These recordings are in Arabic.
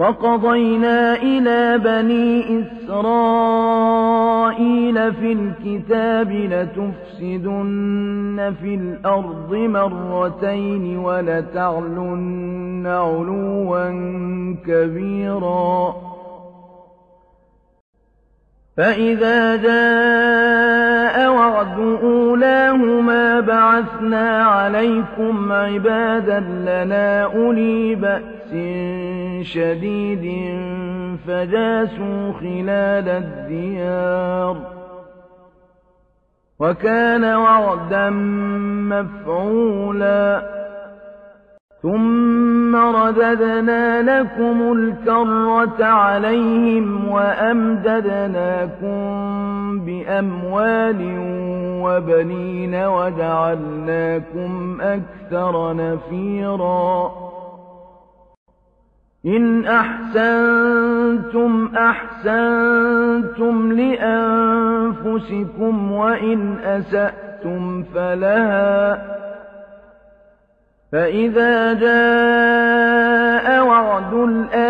وقضينا إلى بني إسرائيل في الكتاب لتفسدن في الأرض مرتين ولتعلن علوا كبيرا. فإذا جاء وعد أولاهما بعثنا عليكم عبادا لنا أولي بأس شديد فجاسوا خلال الديار. وكان وعدا مفعولا. ثم رددنا لكم الكرة عليهم وأمددناكم بأموال وبنين وجعلناكم أكثر نفيرا. إن أحسنتم أحسنتم لأنفسكم وإن أسأتم فلها فإذا جاء وعد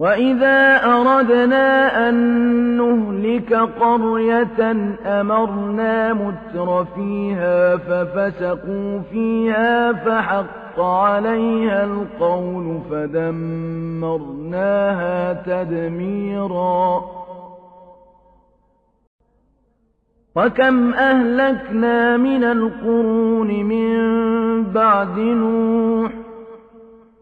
وَإِذَا أَرَدْنَا أَن نُّهْلِكَ قَرْيَةً أَمَرْنَا مُتْرَ فِيهَا فَفَسَقُوا فِيهَا فَحَقَّ عَلَيْهَا الْقَوْلُ فَدَمَّرْنَاهَا تَدْمِيرًا وَكَمْ أَهْلَكْنَا مِنَ الْقُرُونِ مِن بَعْدِ نُوحٍ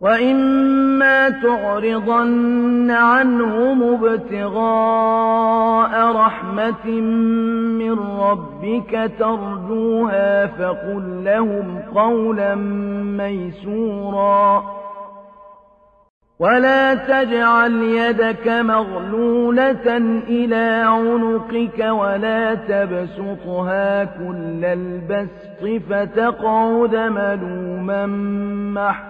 وَإِمَّا تُعْرِضَنَّ عَنْهُمُ ابْتِغَاءَ رَحْمَةٍ مِّن رَّبِّكَ تَرْجُوهَا فَقُل لَّهُمْ قَوْلًا مَّيْسُورًا وَلَا تَجْعَلْ يَدَكَ مَغْلُولَةً إِلَىٰ عُنُقِكَ وَلَا تَبْسُطْهَا كُلَّ الْبَسْطِ فَتَقْعُدَ مَلُومًا محسورا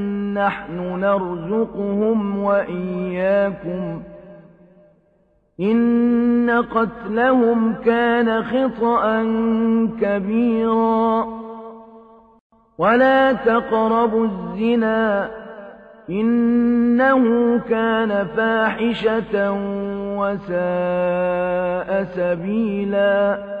نَّحْنُ نَرْزُقُهُمْ وَإِيَّاكُمْ ۚ إِنَّ قَتْلَهُمْ كَانَ خِطْئًا كَبِيرًا وَلَا تَقْرَبُوا الزِّنَا ۖ إِنَّهُ كَانَ فَاحِشَةً وَسَاءَ سَبِيلًا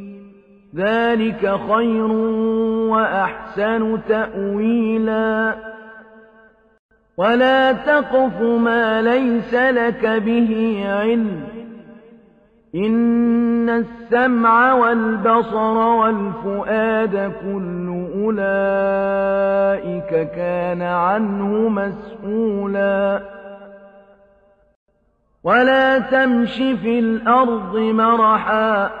ذلك خير وأحسن تأويلا. ولا تقف ما ليس لك به علم. إن السمع والبصر والفؤاد كل أولئك كان عنه مسؤولا. ولا تمش في الأرض مرحا.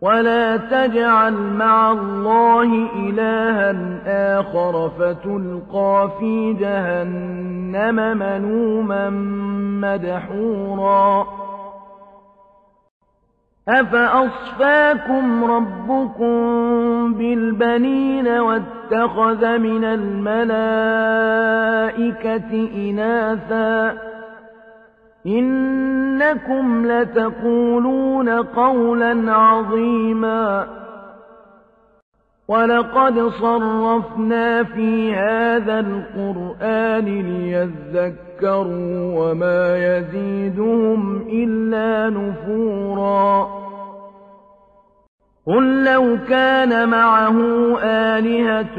ولا تجعل مع الله إلها آخر فتلقى في جهنم منوما مدحورا أفأصفاكم ربكم بالبنين واتخذ من الملائكة إناثا إنكم لتقولون قولا عظيما. ولقد صرفنا في هذا القرآن ليذكروا وما يزيدهم إلا نفورا. قل لو كان معه آلهة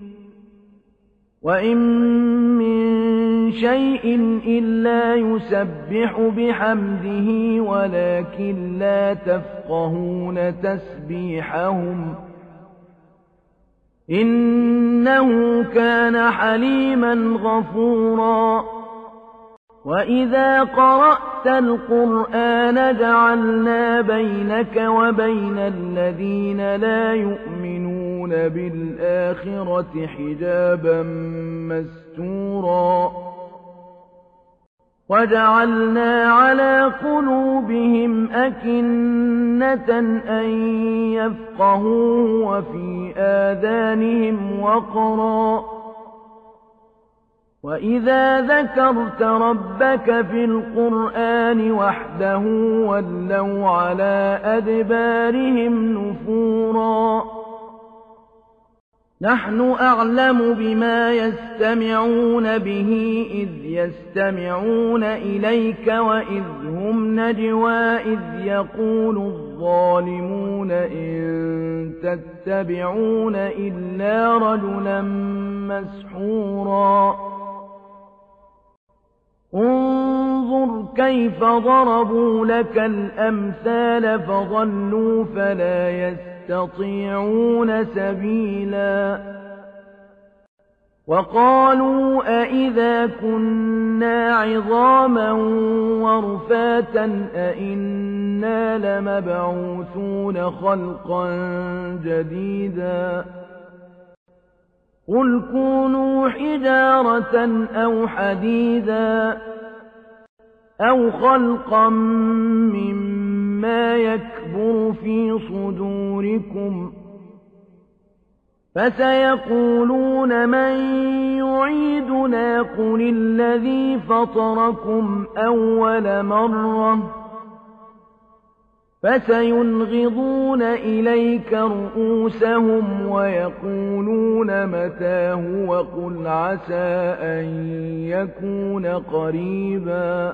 وإن من شيء إلا يسبح بحمده ولكن لا تفقهون تسبيحهم إنه كان حليما غفورا. وإذا قرأت القرآن جعلنا بينك وبين الذين لا يؤمنون بالآخرة حجابا مستورا وجعلنا على قلوبهم أكنة أن يفقهوا وفي آذانهم وقرا وإذا ذكرت ربك في القرآن وحده ولوا على أدبارهم نفورا نحن أعلم بما يستمعون به إذ يستمعون إليك وإذ هم نجوى إذ يقول الظالمون إن تتبعون إلا رجلا مسحورا. انظر كيف ضربوا لك الأمثال فضلوا فلا يستطيعون سبيلا. وقالوا أئذا كنا عظاما ورفاتا أئنا لمبعوثون خلقا جديدا. قل كونوا حجارة أو حديدا أو خلقا مما يكبر في صدوركم فسيقولون من يعيدنا قل الذي فطركم أول مرة فسينغضون إليك رؤوسهم ويقولون متاه وقل عسى أن يكون قريبا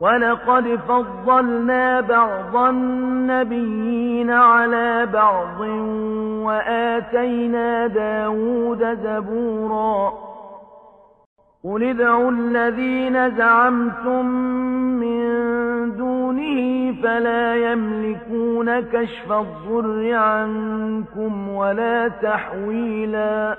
ولقد فضلنا بعض النبيين على بعض وآتينا داود زبورا قل ادعوا الذين زعمتم من دونه فلا يملكون كشف الضر عنكم ولا تحويلا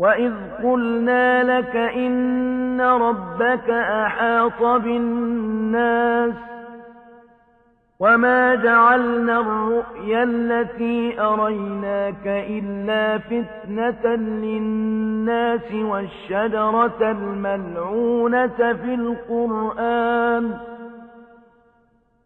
وإذ قلنا لك إن ربك أحاط بالناس وما جعلنا الرؤيا التي أريناك إلا فتنة للناس والشجرة الملعونة في القرآن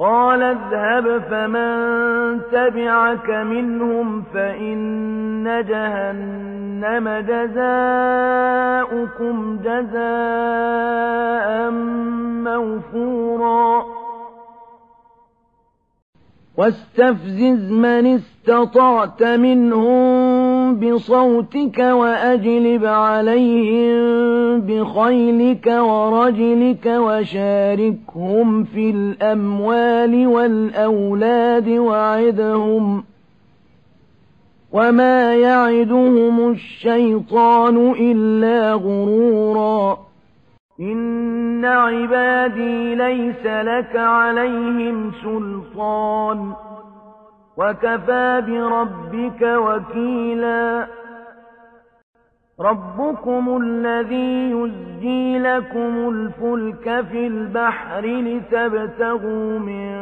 قال اذهب فمن تبعك منهم فإن جهنم جزاؤكم جزاء موفورا. واستفزز من استطعت منهم بصوتك وأجلب عليهم بخيلك ورجلك وشاركهم في الأموال والأولاد وعدهم وما يعدهم الشيطان إلا غرورا. إن عبادي ليس لك عليهم سلطان. وكفى بربك وكيلا. ربكم الذي يزجي لكم الفلك في البحر لتبتغوا من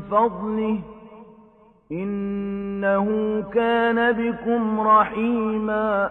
فضله. إنه كان بكم رحيما.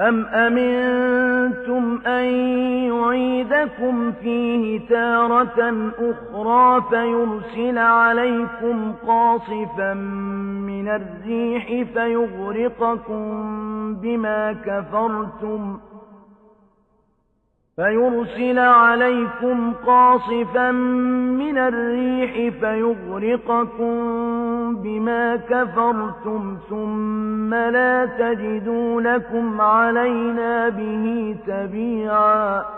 أم أمنتم أن يعيدكم فيه تارة أخرى فيرسل عليكم قاصفا من الريح فيغرقكم بما كفرتم فيرسل عليكم قاصفا من الريح فيغرقكم بما كفرتم ثم لا تجدوا لكم علينا به تبيعا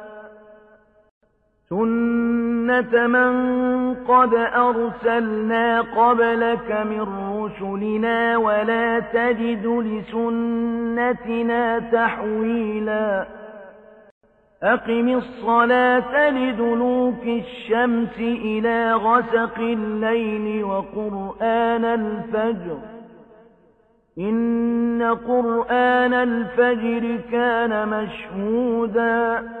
سُنَّةَ مَن قَدْ أَرْسَلْنَا قَبْلَكَ مِن رُّسُلِنَا وَلَا تَجِدُ لِسُنَّتِنَا تَحْوِيلًا أَقِمِ الصَّلَاةَ لِدُلُوكِ الشَّمْسِ إِلَىٰ غَسَقِ اللَّيْلِ وَقُرْآنَ الْفَجْرِ إِنَّ قُرْآنَ الْفَجْرِ كَانَ مَشْهُودًا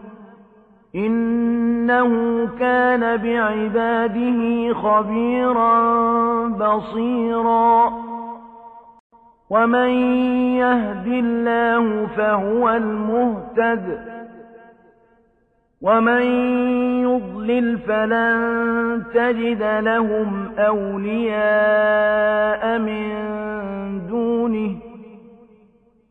إنه كان بعباده خبيرا بصيرا. ومن يهد الله فهو المهتد. ومن يضلل فلن تجد لهم أولياء من دونه.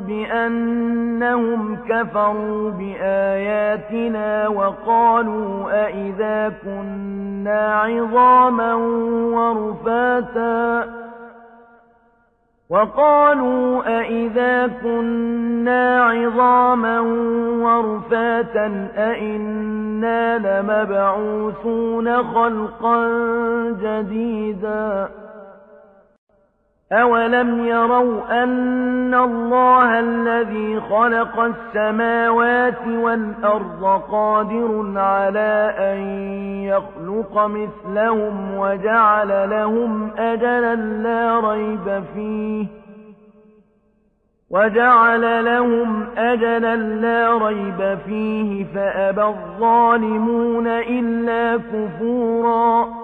بأنهم كفروا بآياتنا وقالوا أئذا كنا عظاما ورفاتا وقالوا أئذا كنا عظاما ورفاتا أئنا لمبعوثون خلقا جديدا أَوَلَمْ يَرَوْا أَنَّ اللَّهَ الَّذِي خَلَقَ السَّمَاوَاتِ وَالْأَرْضَ قَادِرٌ عَلَىٰ أَن يَخْلُقَ مِثْلَهُمْ وَجَعَلَ لَهُمْ أَجَلًا لَّا رَيْبَ فِيهِ وَجَعَلَ لَهُمْ أَجَلًا لَّا رَيْبَ فِيهِ فَأَبَى الظَّالِمُونَ إِلَّا كُفُورًا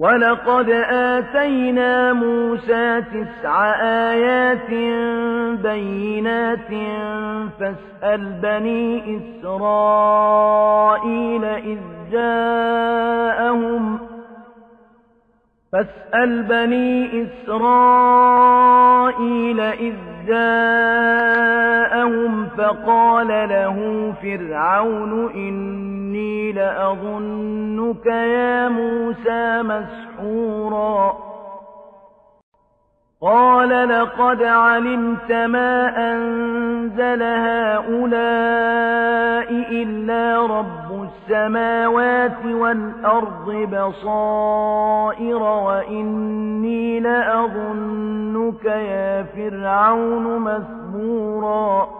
وَلَقَدْ آتَيْنَا مُوسَىٰ تِسْعَ آيَاتٍ بَيِّنَاتٍ فَاسْأَلْ بَنِي إِسْرَائِيلَ إِذْ جَاءَهُمْ فَاسْأَلْ بَنِي إِسْرَائِيلَ إِذْ جَاءَهُمْ فَقَالَ لَهُ فِرْعَوْنُ إِنِّي لَأَظُنُّكَ يَا مُوسَىٰ مَسْحُورًا. قَالَ لَقَدْ عَلِمْتَ مَا أَنزَلَ هَٰؤُلَاءِ إِلَّا رَبُّ السَّمَاوَاتِ وَالْأَرْضِ بَصَائِرَ وَإِنِّي لَأَظُنُّكَ يَا فِرْعَوْنُ مَثْبُورًا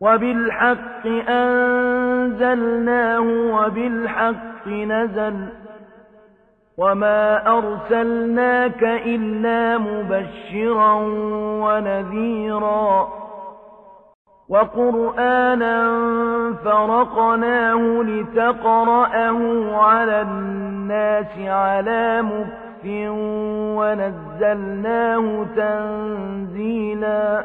وبالحق أنزلناه وبالحق نزل وما أرسلناك إلا مبشرا ونذيرا وقرآنا فرقناه لتقرأه على الناس على مكف ونزلناه تنزيلاً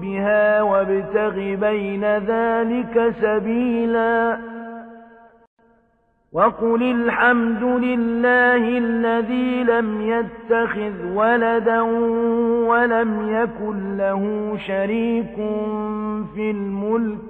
بها وابتغ بين ذلك سبيلا. وقل الحمد لله الذي لم يتخذ ولدا ولم يكن له شريك في الملك